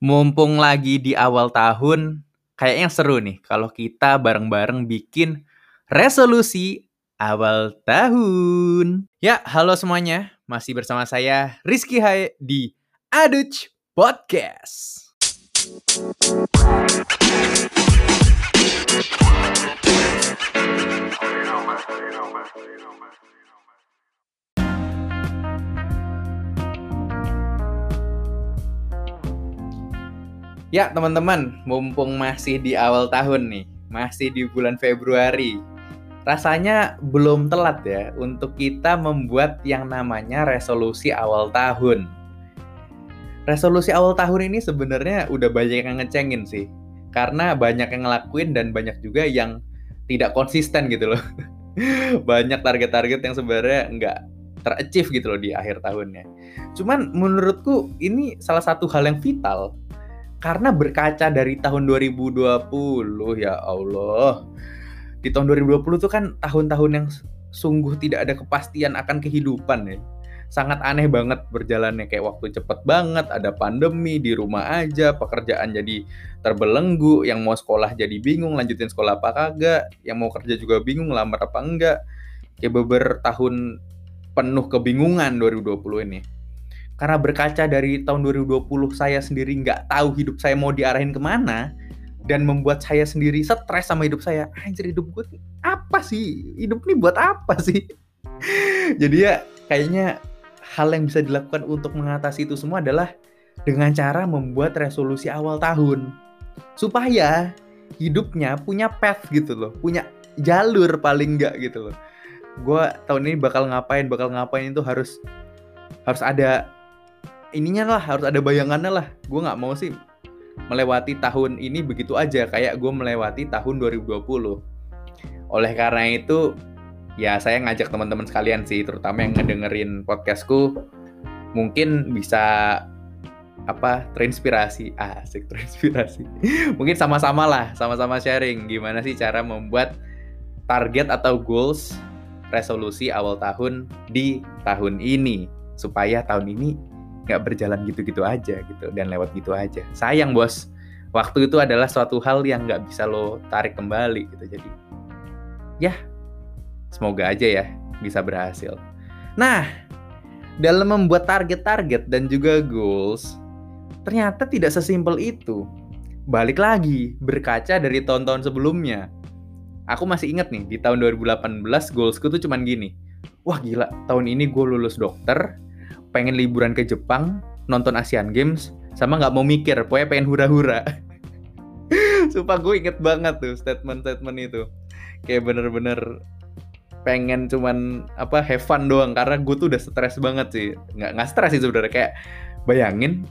Mumpung lagi di awal tahun, kayaknya seru nih kalau kita bareng-bareng bikin resolusi awal tahun. Ya, halo semuanya. Masih bersama saya Rizky Hai di Aduch Podcast. Ya teman-teman, mumpung masih di awal tahun nih, masih di bulan Februari, rasanya belum telat ya untuk kita membuat yang namanya resolusi awal tahun. Resolusi awal tahun ini sebenarnya udah banyak yang ngecengin sih, karena banyak yang ngelakuin dan banyak juga yang tidak konsisten gitu loh. banyak target-target yang sebenarnya nggak terachieve gitu loh di akhir tahunnya. Cuman menurutku ini salah satu hal yang vital karena berkaca dari tahun 2020 ya Allah. Di tahun 2020 tuh kan tahun-tahun yang sungguh tidak ada kepastian akan kehidupan ya. Sangat aneh banget berjalannya kayak waktu cepet banget, ada pandemi di rumah aja, pekerjaan jadi terbelenggu, yang mau sekolah jadi bingung lanjutin sekolah apa kagak, yang mau kerja juga bingung lamar apa enggak. Kayak beber tahun penuh kebingungan 2020 ini karena berkaca dari tahun 2020 saya sendiri nggak tahu hidup saya mau diarahin ke mana dan membuat saya sendiri stres sama hidup saya anjir hidup gue apa sih? Hidup ini buat apa sih? Jadi ya kayaknya hal yang bisa dilakukan untuk mengatasi itu semua adalah dengan cara membuat resolusi awal tahun. Supaya hidupnya punya path gitu loh punya jalur paling nggak gitu loh. Gue tahun ini bakal ngapain bakal ngapain itu harus harus ada ininya lah harus ada bayangannya lah. Gue nggak mau sih melewati tahun ini begitu aja. Kayak gue melewati tahun 2020 oleh karena itu ya saya ngajak teman-teman sekalian sih terutama yang ngedengerin podcastku mungkin bisa apa terinspirasi. Ah, asik terinspirasi. Mungkin sama-sama lah sama-sama sharing. Gimana sih cara membuat target atau goals resolusi awal tahun di tahun ini? Supaya tahun ini nggak berjalan gitu-gitu aja gitu dan lewat gitu aja. Sayang bos. Waktu itu adalah suatu hal yang nggak bisa lo tarik kembali gitu. Jadi ya semoga aja ya bisa berhasil. Nah dalam membuat target-target dan juga goals ternyata tidak sesimpel itu. Balik lagi berkaca dari tahun-tahun sebelumnya. Aku masih inget nih di tahun 2018 goalsku tuh cuman gini. Wah gila tahun ini gue lulus dokter pengen liburan ke Jepang, nonton Asian Games, sama nggak mau mikir, pokoknya pengen hura-hura. Sumpah gue inget banget tuh statement-statement itu. Kayak bener-bener pengen cuman apa have fun doang karena gue tuh udah stres banget sih nggak nggak stres sih sebenarnya kayak bayangin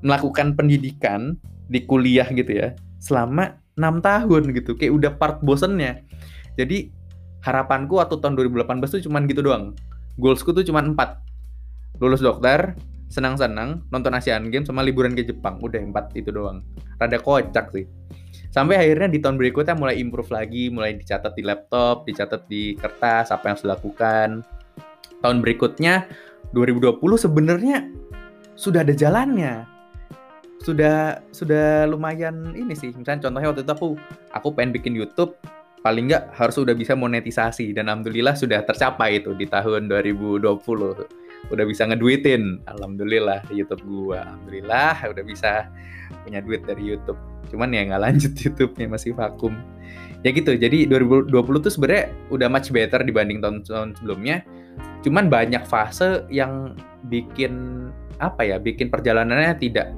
melakukan pendidikan di kuliah gitu ya selama enam tahun gitu kayak udah part bosennya jadi harapanku waktu tahun 2018 tuh cuman gitu doang goalsku tuh cuman empat lulus dokter senang-senang nonton Asian Games sama liburan ke Jepang. Udah empat itu doang. Rada kocak sih. Sampai akhirnya di tahun berikutnya mulai improve lagi mulai dicatat di laptop dicatat di kertas apa yang harus dilakukan. Tahun berikutnya 2020 sebenarnya sudah ada jalannya. Sudah sudah lumayan ini sih. Misalnya contohnya waktu itu aku aku pengen bikin YouTube paling nggak harus sudah bisa monetisasi. Dan alhamdulillah sudah tercapai itu di tahun 2020 udah bisa ngeduitin. Alhamdulillah YouTube gua alhamdulillah udah bisa punya duit dari YouTube. Cuman ya nggak lanjut YouTube-nya masih vakum. Ya gitu jadi 2020 tuh sebenarnya udah much better dibanding tahun-tahun sebelumnya. Cuman banyak fase yang bikin apa ya bikin perjalanannya tidak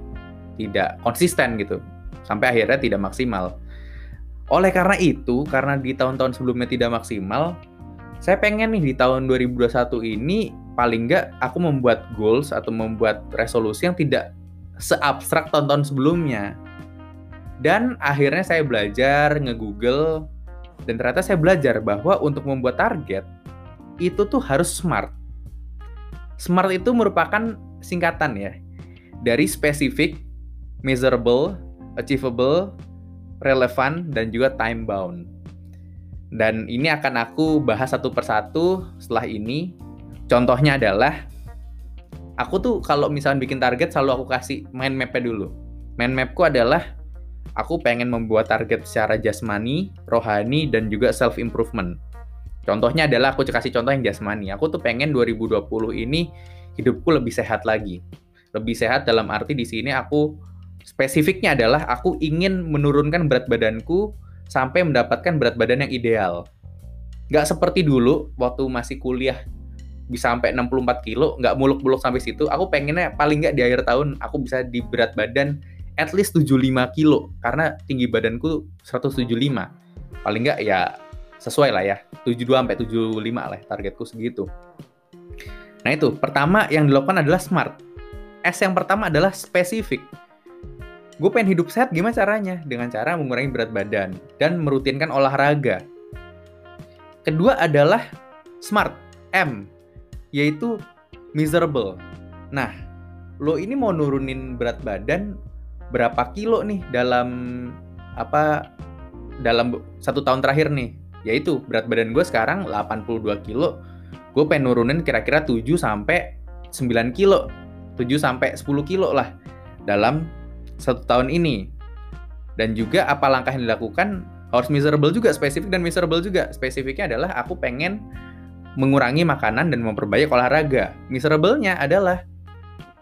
tidak konsisten gitu. Sampai akhirnya tidak maksimal. Oleh karena itu karena di tahun-tahun sebelumnya tidak maksimal saya pengen nih di tahun 2021 ini paling nggak aku membuat goals atau membuat resolusi yang tidak seabstrak tonton sebelumnya. Dan akhirnya saya belajar nge-google dan ternyata saya belajar bahwa untuk membuat target itu tuh harus smart. Smart itu merupakan singkatan ya dari spesifik, measurable, achievable, relevant, dan juga time bound. Dan ini akan aku bahas satu persatu setelah ini Contohnya adalah aku tuh kalau misalnya bikin target selalu aku kasih main mapnya dulu. Mind mapku adalah aku pengen membuat target secara jasmani, rohani, dan juga self improvement. Contohnya adalah aku kasih contoh yang jasmani. Aku tuh pengen 2020 ini hidupku lebih sehat lagi. Lebih sehat dalam arti di sini aku spesifiknya adalah aku ingin menurunkan berat badanku sampai mendapatkan berat badan yang ideal. Gak seperti dulu waktu masih kuliah bisa sampai 64 kilo, nggak muluk-muluk sampai situ. Aku pengennya paling nggak di akhir tahun aku bisa di berat badan at least 75 kilo karena tinggi badanku 175. Paling nggak ya sesuai lah ya 72 sampai 75 lah targetku segitu. Nah itu pertama yang dilakukan adalah smart. S yang pertama adalah spesifik. Gue pengen hidup sehat gimana caranya? Dengan cara mengurangi berat badan dan merutinkan olahraga. Kedua adalah smart, M, yaitu miserable. Nah, lo ini mau nurunin berat badan berapa kilo nih dalam apa dalam satu tahun terakhir nih? Yaitu berat badan gue sekarang 82 kilo. Gue pengen nurunin kira-kira 7 sampai 9 kilo. 7 sampai 10 kilo lah dalam satu tahun ini. Dan juga apa langkah yang dilakukan harus miserable juga, spesifik dan miserable juga. Spesifiknya adalah aku pengen mengurangi makanan dan memperbanyak olahraga. Miserable-nya adalah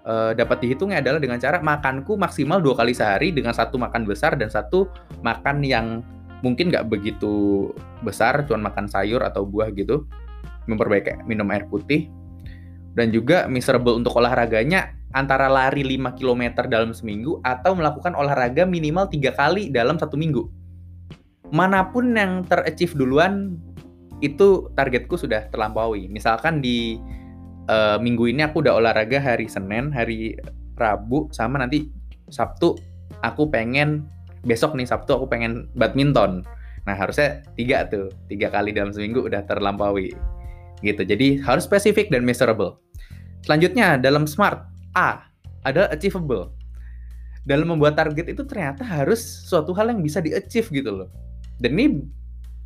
uh, dapat dihitungnya adalah dengan cara makanku maksimal dua kali sehari dengan satu makan besar dan satu makan yang mungkin nggak begitu besar, cuma makan sayur atau buah gitu. Memperbaiki minum air putih. Dan juga miserable untuk olahraganya antara lari 5 km dalam seminggu atau melakukan olahraga minimal tiga kali dalam satu minggu. Mana pun yang terachieve duluan, itu targetku sudah terlampaui. Misalkan di uh, minggu ini aku udah olahraga hari Senin, hari Rabu, sama nanti Sabtu aku pengen besok nih Sabtu aku pengen badminton. Nah harusnya tiga tuh, tiga kali dalam seminggu udah terlampaui. Gitu. Jadi harus spesifik dan measurable. Selanjutnya dalam SMART A adalah achievable. Dalam membuat target itu ternyata harus suatu hal yang bisa di-achieve gitu loh. Dan ini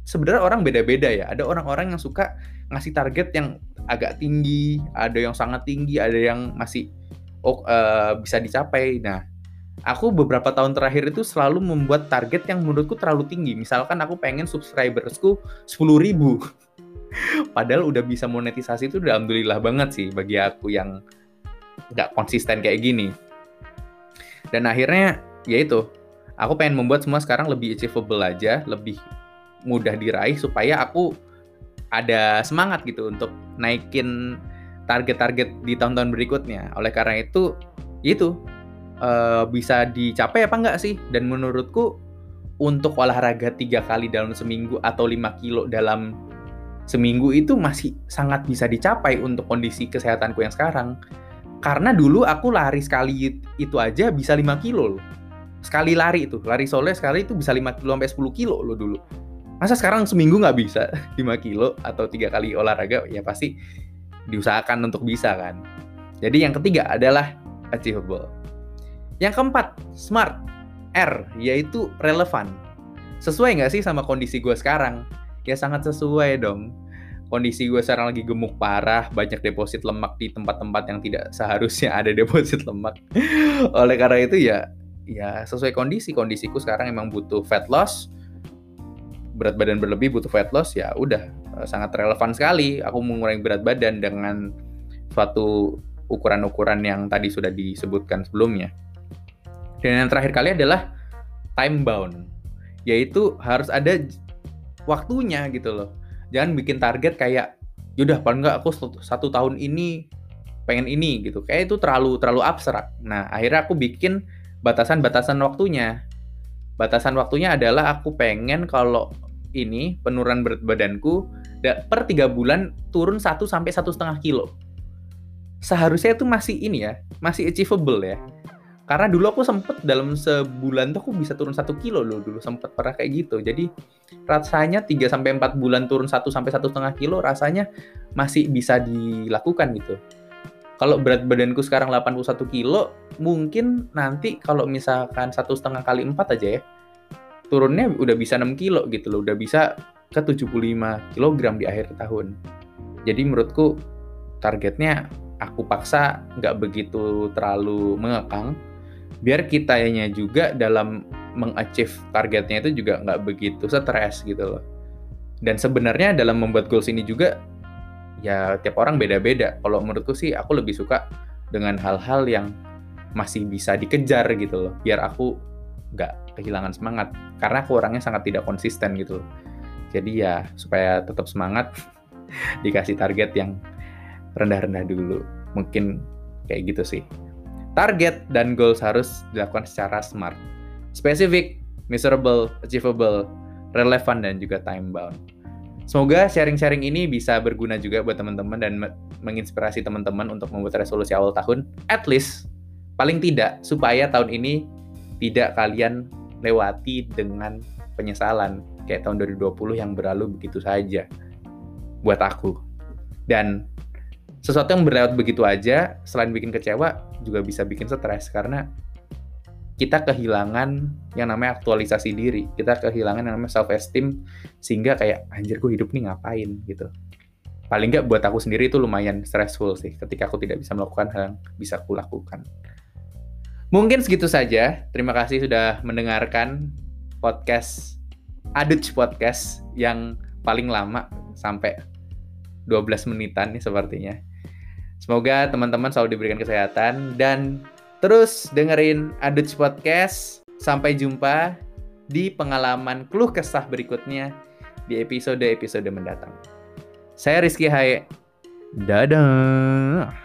sebenarnya orang beda-beda ya. Ada orang-orang yang suka ngasih target yang agak tinggi, ada yang sangat tinggi, ada yang masih oh, uh, bisa dicapai. Nah, aku beberapa tahun terakhir itu selalu membuat target yang menurutku terlalu tinggi. Misalkan aku pengen subscribersku 10 ribu. Padahal udah bisa monetisasi itu alhamdulillah banget sih bagi aku yang nggak konsisten kayak gini. Dan akhirnya ya itu, aku pengen membuat semua sekarang lebih achievable aja, lebih mudah diraih supaya aku ada semangat gitu untuk naikin target-target di tahun-tahun berikutnya. Oleh karena itu, itu uh, bisa dicapai apa enggak sih? Dan menurutku untuk olahraga tiga kali dalam seminggu atau 5 kilo dalam seminggu itu masih sangat bisa dicapai untuk kondisi kesehatanku yang sekarang. Karena dulu aku lari sekali itu aja bisa 5 kilo loh. Sekali lari itu, lari solo sekali itu bisa 5 kilo sampai 10 kilo loh dulu masa sekarang seminggu nggak bisa 5 kilo atau tiga kali olahraga? Ya pasti diusahakan untuk bisa kan. Jadi yang ketiga adalah achievable. Yang keempat smart. R yaitu relevan. Sesuai nggak sih sama kondisi gue sekarang? Ya sangat sesuai dong. Kondisi gue sekarang lagi gemuk parah, banyak deposit lemak di tempat-tempat yang tidak seharusnya ada deposit lemak. Oleh karena itu ya, ya sesuai kondisi. Kondisiku sekarang emang butuh fat loss, berat badan berlebih butuh fat loss ya udah eh, sangat relevan sekali aku mengurangi berat badan dengan suatu ukuran-ukuran yang tadi sudah disebutkan sebelumnya. Dan yang terakhir kali adalah time bound, yaitu harus ada waktunya gitu loh. Jangan bikin target kayak, yaudah paling nggak aku satu tahun ini pengen ini gitu. Kayak itu terlalu terlalu abstrak. Nah akhirnya aku bikin batasan-batasan waktunya. Batasan waktunya adalah aku pengen kalau ini penurunan berat badanku per tiga bulan turun 1 sampai satu setengah kilo. Seharusnya itu masih ini ya, masih achievable ya. Karena dulu aku sempet dalam sebulan tuh aku bisa turun satu kilo loh dulu sempet pernah kayak gitu. Jadi rasanya 3 sampai empat bulan turun 1 sampai satu setengah kilo rasanya masih bisa dilakukan gitu. Kalau berat badanku sekarang 81 kilo, mungkin nanti kalau misalkan satu setengah kali empat aja ya, turunnya udah bisa 6 kilo gitu loh, udah bisa ke 75 kg di akhir tahun. Jadi menurutku targetnya aku paksa nggak begitu terlalu mengekang. Biar kitanya juga dalam mengachieve targetnya itu juga nggak begitu stres gitu loh. Dan sebenarnya dalam membuat goals ini juga ya tiap orang beda-beda. Kalau menurutku sih aku lebih suka dengan hal-hal yang masih bisa dikejar gitu loh. Biar aku nggak kehilangan semangat karena aku orangnya sangat tidak konsisten gitu jadi ya supaya tetap semangat dikasih target yang rendah-rendah dulu mungkin kayak gitu sih Target dan goals harus dilakukan secara smart, spesifik, measurable, achievable, relevan, dan juga time bound. Semoga sharing-sharing ini bisa berguna juga buat teman-teman dan menginspirasi teman-teman untuk membuat resolusi awal tahun. At least, paling tidak, supaya tahun ini tidak kalian lewati dengan penyesalan. Kayak tahun 2020 yang berlalu begitu saja buat aku. Dan sesuatu yang berlewat begitu aja selain bikin kecewa juga bisa bikin stres. Karena kita kehilangan yang namanya aktualisasi diri. Kita kehilangan yang namanya self esteem sehingga kayak anjir gue hidup nih ngapain? gitu. Paling nggak buat aku sendiri itu lumayan stressful sih ketika aku tidak bisa melakukan hal yang bisa aku lakukan mungkin segitu saja terima kasih sudah mendengarkan podcast Aduch Podcast yang paling lama sampai 12 menitan nih sepertinya Semoga teman-teman selalu diberikan kesehatan dan terus dengerin Aduts Podcast. Sampai jumpa di pengalaman keluh kesah berikutnya di episode-episode mendatang. Saya Rizky Haye. Dadah.